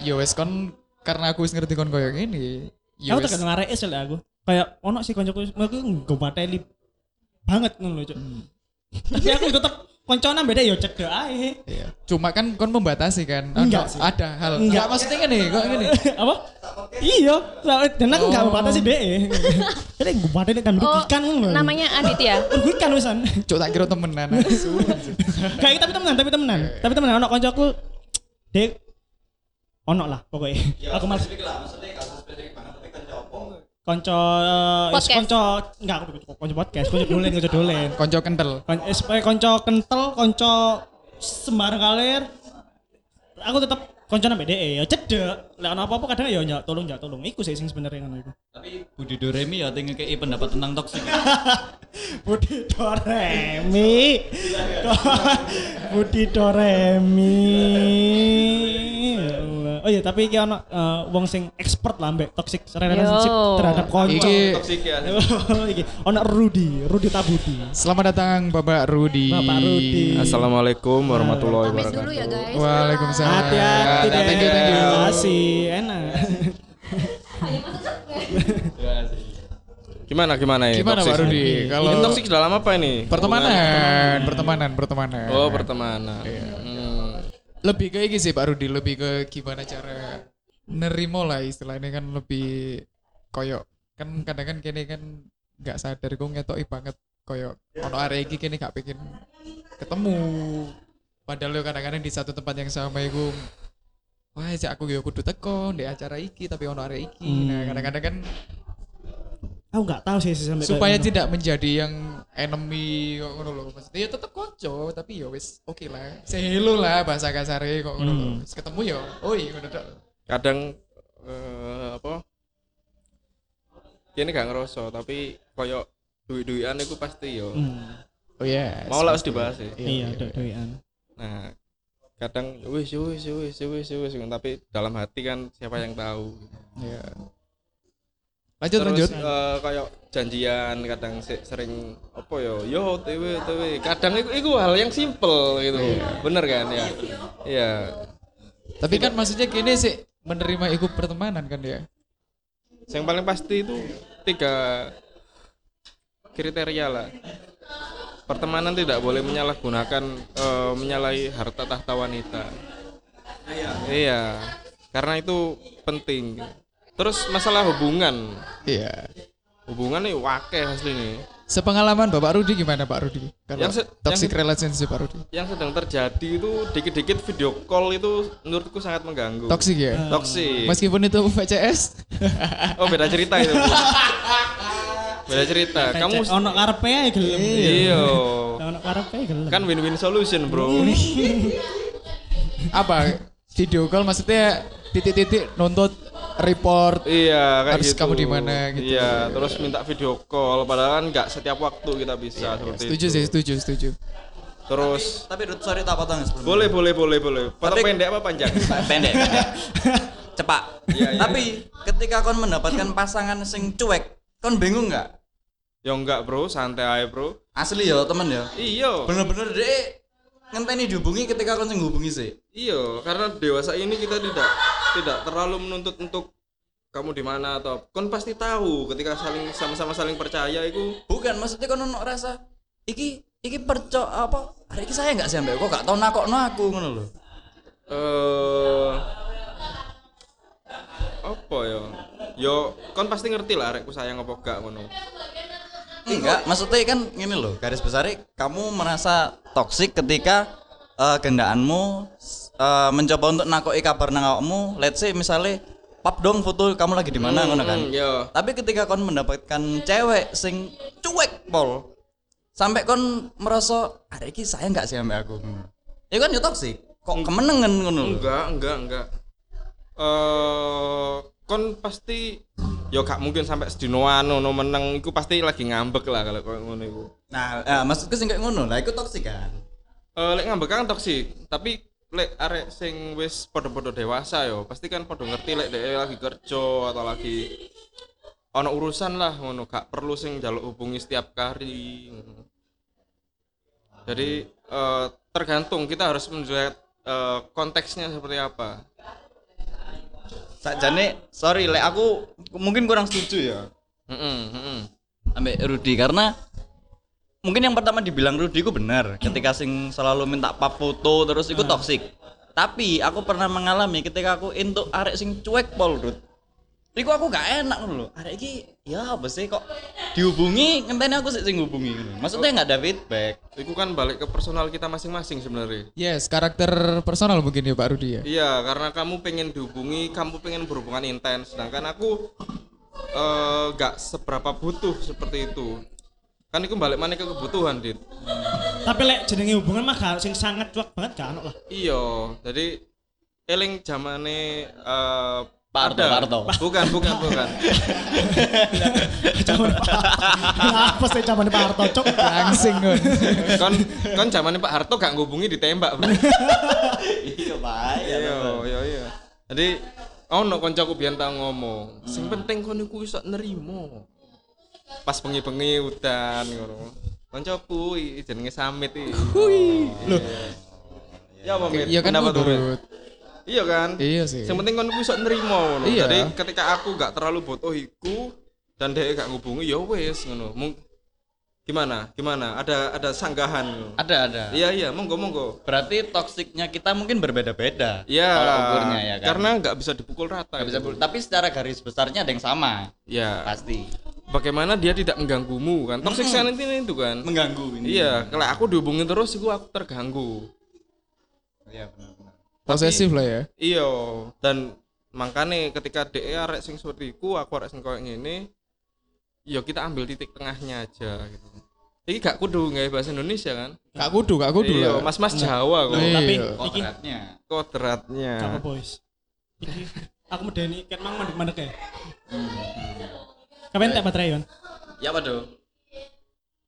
Ya wes kon karena aku wis ngerti kon koyo ngene. Ya aku wes. tekan ngarek es lah aku kayak ono sih kancaku aku gue materi banget ngono lho Cuk. tapi aku tetep koncona beda ya cedek ae Iya. Cuma kan kon membatasi kan. Enggak Ada- sih. Ada hal. Enggak. Enggak maksudnya ngene, kok ngene. apa iya dan aku nggak Oh. membatasi deh jadi gue materi dan Oh, merugikan ngono. namanya Aditya. merugikan wisan Cuk tak kira temenan. kayak tapi temenan tapi temenan tapi temenan ono kancaku dek ono lah pokoknya. Aku malas. konco eh, is Podcast. konco enggak aku konco konco podcast konco dolen konco dolen. Konco kental. Eh, konco kental konco sembarang kalir aku tetap konco nambah DE ya cedek lek ono apa-apa kadang ya nyak tolong nyak tolong iku sih sing sebenarnya ngono iku Tapi Budi Doremi ya tinggal kayak pendapat tentang toksik. Budi Doremi. Budi Doremi. Oh iya, tapi iki ono eh, wong sing expert lah mbek toxic relationship Yo. terhadap konco. Iki Toksik ya. Oh, iki ono Rudi, Rudi Tabudi. selamat datang Bapak Rudi. Bapak Rudi. Assalamualaikum warahmatullahi Pamit wabarakatuh. dulu ya guys. Waalaikumsalam. Hati-hati. Thank you, thank you. Kasih, enak. Gimana gimana ini? Gimana Pak? Rudi? Kalau Ini toksik dalam apa ini? pertemanan, pertemanan, pertemanan. Oh pertemanan. Iya. Hmm. lebih ke ini sih Pak Rudi, lebih ke gimana cara nerimo lah istilahnya kan lebih koyok kan kadang kan kini kan nggak sadar gue ngetoki banget koyok ono area iki kini gak pengen ketemu padahal yo kadang-kadang di satu tempat yang sama iku wah sih aku yo kudu teko di acara iki tapi ono area iki nah kadang-kadang kan Aku nggak tahu sih sampai supaya kayak ngono. tidak menjadi yang enemy kok ngono lho maksudnya ya tetep konco tapi ya wis oke lah say hello lah bahasa kasare kok ngono lho Wis ketemu ya oi ngono tok Kadang eh, apa? Kini gak ngerasa tapi koyo duit-duitan itu pasti yo. Hmm, oh ya Mau lah harus dibahas ya. Iya, doi-doian. Nah, kadang wis wis wis wis wis. Tapi dalam hati kan siapa yang tahu. Iya. lanjut Terus lanjut. eh, kayak janjian kadang se- sering apa yo yo TW TW kadang itu, itu hal yang simple gitu. Bener kan? Ya iya. Tapi kan maksudnya kini sih menerima ikut pertemanan kan ya yang paling pasti itu tiga kriteria lah pertemanan tidak boleh menyalahgunakan eh, menyalahi harta tahta wanita. Iya karena itu penting. Terus masalah hubungan. Iya. Hubungan nih wakeh asli nih sepengalaman Bapak Rudi gimana Pak Rudi? Kalau Yang toxic yang relationship Pak Rudi. yang sedang terjadi itu dikit-dikit video call itu menurutku sangat mengganggu. Toxic ya? Toksik meskipun itu VCS oh beda cerita itu. beda cerita kamu Kamu ono karepe ae gelem. iya Ono karepe ae gelem. kan win-win solution bro apa video call maksudnya titik-titik nuntut report iya kayak Harus gitu kamu di mana gitu. iya terus minta video call padahal kan nggak setiap waktu kita bisa seperti setuju itu sih setuju setuju terus Tapi Rut, sorry tak potong sebelumnya. boleh boleh boleh boleh potong Tapi- pendek apa panjang pendek, pendek. Cepak. Iya, iya, Tapi ketika kon mendapatkan pasangan sing cuek, kon bingung nggak? Ya enggak bro santai aja bro Asli ya temen ya. iya Bener-bener deh ngenteni dihubungi ketika kon sing hubungi sih. Iya, karena dewasa ini kita tidak tidak terlalu menuntut untuk kamu di mana atau kon pasti tahu ketika saling sama-sama saling percaya itu Bukan maksudnya kon ono rasa iki iki perco apa? Hari iki saya nggak ambek kok gak tau nakokno aku ngono lho. eh apa ya? Yo kon pasti ngerti lah arekku sayang apa gak ngono. Enggak, maksudnya kan gini loh, garis besarnya kamu merasa toksik ketika eh, gendaanmu eh, mencoba untuk nakoi kabar nang awakmu, let's say misalnya pap dong foto kamu lagi di mana ngono kan. Hmm, yo. Tapi ketika kon mendapatkan cewek sing cuek pol, sampai kon merasa ada iki saya nggak sih sampai aku. Ya kan ya toksik. Kok kemenengan ngono. Enggak, enggak, enggak. Eh kon pasti yo gak mungkin sampai sedinoan ono meneng iku pasti lagi ngambek lah kalau koyo ngono iku. Nah, eh, maksudku sing kayak ngono lah, iku toksik kan. Eh lek ngambek kan toksik, tapi lek arek sing wis padha-padha dewasa yo pasti kan padha ngerti lek dhek lagi kerja atau lagi ono urusan lah ngono gak perlu sing jaluk hubungi setiap kali jadi eh, tergantung kita harus melihat eh, konteksnya seperti apa Sakjane sorry lek aku mungkin kurang setuju ya. Heeh, heeh. ambek Rudi karena mungkin yang pertama dibilang Rudi itu benar ketika sing selalu minta pap foto terus itu toksik tapi aku pernah mengalami ketika aku untuk arek sing cuek pol Rud Iku aku gak enak ngono lho. Arek iki ya apa sih kok dihubungi ngenteni aku sih sing hubungi ngono. Maksudnya nggak ada feedback. itu kan balik ke personal kita masing-masing sebenarnya Yes, karakter personal mungkin ya Pak Rudi ya. Iya, karena kamu pengen dihubungi, kamu pengen berhubungan intens. Sedangkan aku eh, nggak seberapa butuh seperti itu. Kan itu balik mana ke kebutuhan, Dit. Tapi lek jenenge hubungan mah gak sing sangat cuek banget gak ono lah. Iya, jadi eling zamane eh Pak Arto. Pak Arto. Bukan, bukan, bukan. Zaman Pak. Apa sih zaman Pak Harto cok? Langsing kan. Kon kon zamane Pak Harto gak ngubungi ditembak, Bro. Iya, Pak. Iya, iya, iya. Jadi ono koncoku biyen tau ngomong, sing penting kon iku iso nerimo. Pas bengi-bengi udan ngono. Koncoku jenenge Samit iki. Loh. Ya apa Mit? Iya kan menurut. Iya kan? Iya sih. Yang penting kon iku iso nerimo ngono. Iya. Jadi ketika aku gak terlalu butuh iku dan dia gak ngubungi ya wis ngono. Mung- Gimana? Gimana? Ada ada sanggahan. Ada, ada. Iya iya, monggo monggo. Berarti toksiknya kita mungkin berbeda-beda. Iya. Kalau ukurnya ya kan. Karena nggak bisa dipukul rata. Nggak bisa gitu. bul- tapi secara garis besarnya ada yang sama, Ya. pasti. Bagaimana dia tidak mengganggumu kan? Toxic masculinity itu kan. Mengganggu ini. Iya, kalau aku dihubungin terus aku terganggu. Iya, benar-benar. Posesif lah ya. Iya, dan makanya ketika DE arek sing seperti iku, aku arek sing koyo ngene, ya kita ambil titik tengahnya aja gitu. Iki gak kudu nggak bahasa Indonesia kan? Gak kudu, gak kudu Iya, lah. mas-mas Jawa kok. Iya. Tapi iki Kodratnya. Kodratnya. apa boys? Iki aku medeni ket mang mandek-mandek ya. Kapan tak baterai yon? Ya apa dong?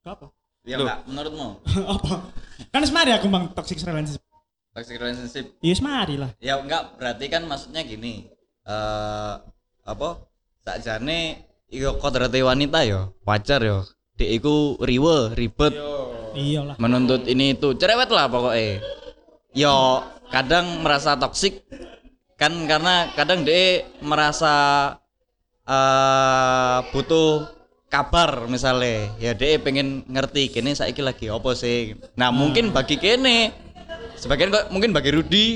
Gak apa? Ya Loh. enggak, menurutmu? apa? Kan semari aku bang toxic relationship. Toxic relationship. Iya semari lah. Ya enggak, berarti kan maksudnya gini. Eh apa? Sakjane iku kodrate wanita yo, wajar yo. Dek iku riwe, ribet, Iya lah. menuntut ini itu cerewet lah pokoknya yo kadang merasa toksik kan karena kadang dia merasa eh butuh kabar misalnya ya dia pengen ngerti kini saiki lagi apa sih nah mungkin bagi kene sebagian kok mungkin bagi Rudi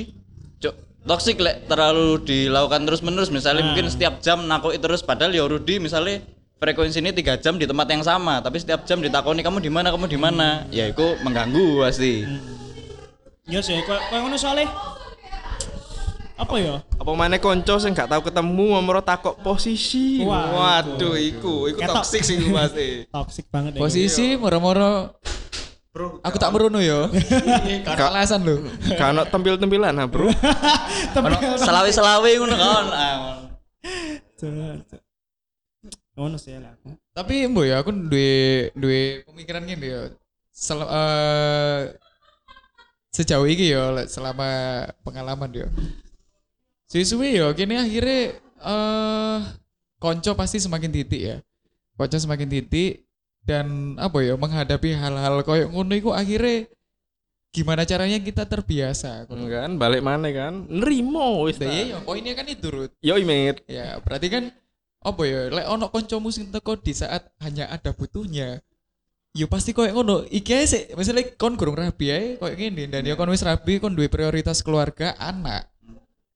toksik lek terlalu dilakukan terus menerus misalnya Nah. mungkin setiap jam nakoi terus padahal ya Rudi misalnya frekuensi ini tiga jam di tempat yang sama tapi setiap jam ditakoni kamu di mana kamu di mana ya itu mengganggu pasti Iya sih, kok kok ngono soalnya apa ya? Apa mana konco sing gak tahu ketemu mau takok posisi. Wah, Waduh, iku, iku Ketok. toxic sih iku pasti. Toxic banget ya. Posisi moro-moro Bro, aku tak merono yo. Karena alasan lu. ono tempil-tempilan ha, Bro. selawi selawi ngono kan Ah, Ngono sih lah. aku. Tapi mbok ya aku duwe duwe pemikiran gini ya. Sel, eh, sejauh ini ya le- selama pengalaman ya. Suwi-suwi ya kini akhirnya eh konco pasti semakin titik ya. Konco semakin titik dan apa ya menghadapi hal-hal koyo ngono iku akhirnya gimana caranya kita terbiasa ngono. kan balik mana kan? Nerimo wis. Nah, iya, poinnya kan itu Rut. Yo imit. Ya, berarti kan apa ya, lek ono koncomu sing teko di saat hanya ada butuhnya. Ya pasti koyo ngono. Iki ae sik, misalnya kon kurang rabi ae koyo ngene dan ya kon wis rabi kon duwe prioritas keluarga, anak.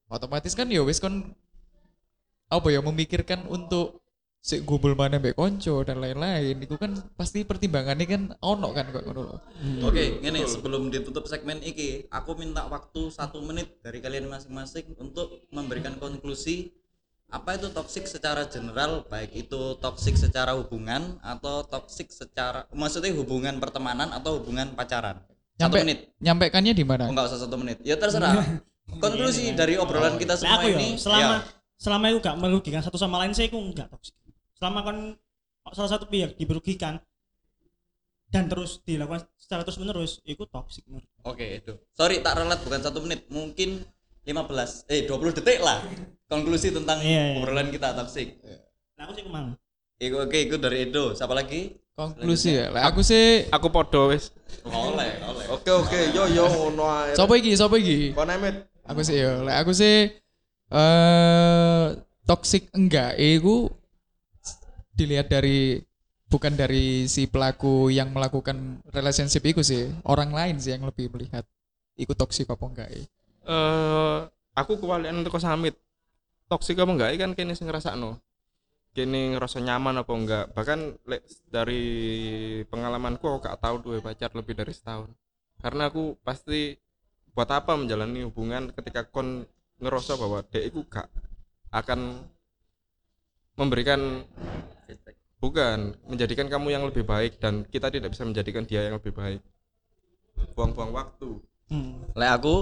Otomatis kan ya wis kon apa ya memikirkan untuk sik gumbul mana mbek konco dan lain-lain. Itu kan pasti pertimbangannya kan ono kan ngono loh. Oke, gini sebelum ditutup segmen iki, aku minta waktu satu menit dari kalian masing-masing untuk memberikan konklusi apa itu toksik secara general, baik itu toksik secara hubungan atau toksik secara, maksudnya hubungan pertemanan atau hubungan pacaran. Satu Nyampe menit, nyampaikannya di mana? oh, enggak usah satu menit. Ya terserah. Konklusi dari obrolan kita Lah semua aku ya ini, selama ya, selama itu gak merugikan satu sama lain saya aku enggak toxic. Selama kon salah satu pihak dirugikan dan terus dilakukan secara terus menerus itu toxic menurut Oke, itu. Sorry tak relat bukan satu menit, mungkin 15 eh 20 detik lah konklusi tentang Iya, iya. obrolan kita toxic. nah aku sih kemang Iku oke, itu dari Edo. Siapa lagi? Konklusi ya. Lah aku sih Aku podo wis. Oleh, oleh. Oke oke, yo yo ngono ae. Sopo iki? Sopo iki? Kon Emit. Aku sih. Lah aku sih eh toxic enggak iku dilihat dari bukan dari si pelaku yang melakukan relationship itu sih, orang lain sih yang lebih melihat ikut toxic apa enggak ya. Eh aku kewalian untuk samit. Toksik apa enggak kan kene sing ngrasakno. Kene ngerasa nyaman apa enggak. Bahkan dari pengalamanku aku gak tahu duwe pacar lebih dari setahun. Karena aku pasti buat apa menjalani hubungan ketika kon ngerasa bahwa dek iku gak akan memberikan bukan menjadikan kamu yang lebih baik dan kita tidak bisa menjadikan dia yang lebih baik buang-buang waktu hmm. Lek aku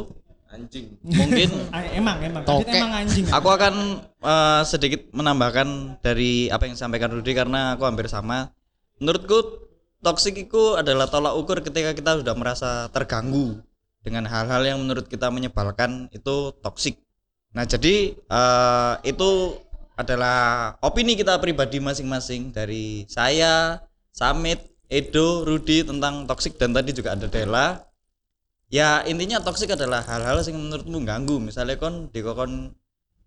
anjing mungkin Ah, emang emang Tokek. Emang anjing aku akan eh, sedikit menambahkan dari apa yang disampaikan Rudi karena aku hampir sama. Menurutku toksik itu adalah tolak ukur ketika kita sudah merasa terganggu dengan hal-hal yang menurut kita menyebalkan itu toksik. Nah, jadi eh, itu adalah opini kita pribadi masing-masing dari saya, Samit, Edo, Rudi tentang toksik dan tadi juga ada Dela. Ya intinya toksik adalah hal-hal yang menurutmu ganggu. Misalnya kon dikokon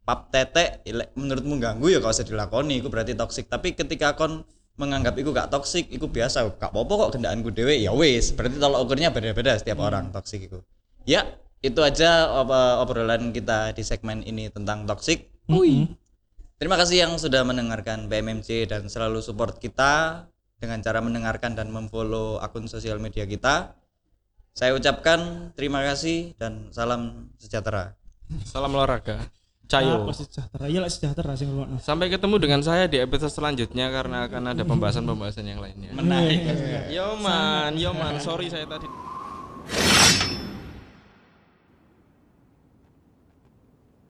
pap tetek menurutmu ganggu ya gak usah dilakoni itu berarti toksik. Tapi ketika kon menganggap itu gak toksik, itu biasa. Gak apa-apa kok kendaanku dewe ya wis. Berarti tolak ukurnya beda-beda setiap orang toksik itu. Ya, itu aja obrolan kita di segmen ini tentang toksik. Ui. Terima kasih yang sudah mendengarkan BMMC dan selalu support kita dengan cara mendengarkan dan memfollow akun sosial media kita. Saya ucapkan terima kasih dan salam sejahtera. salam olahraga. Apa cayo sejahtera iya lah sejahtera sing sampai ketemu dengan saya di episode selanjutnya karena akan ada pembahasan-pembahasan yang lainnya. Menarik. yo man yo man. Sorry saya tadi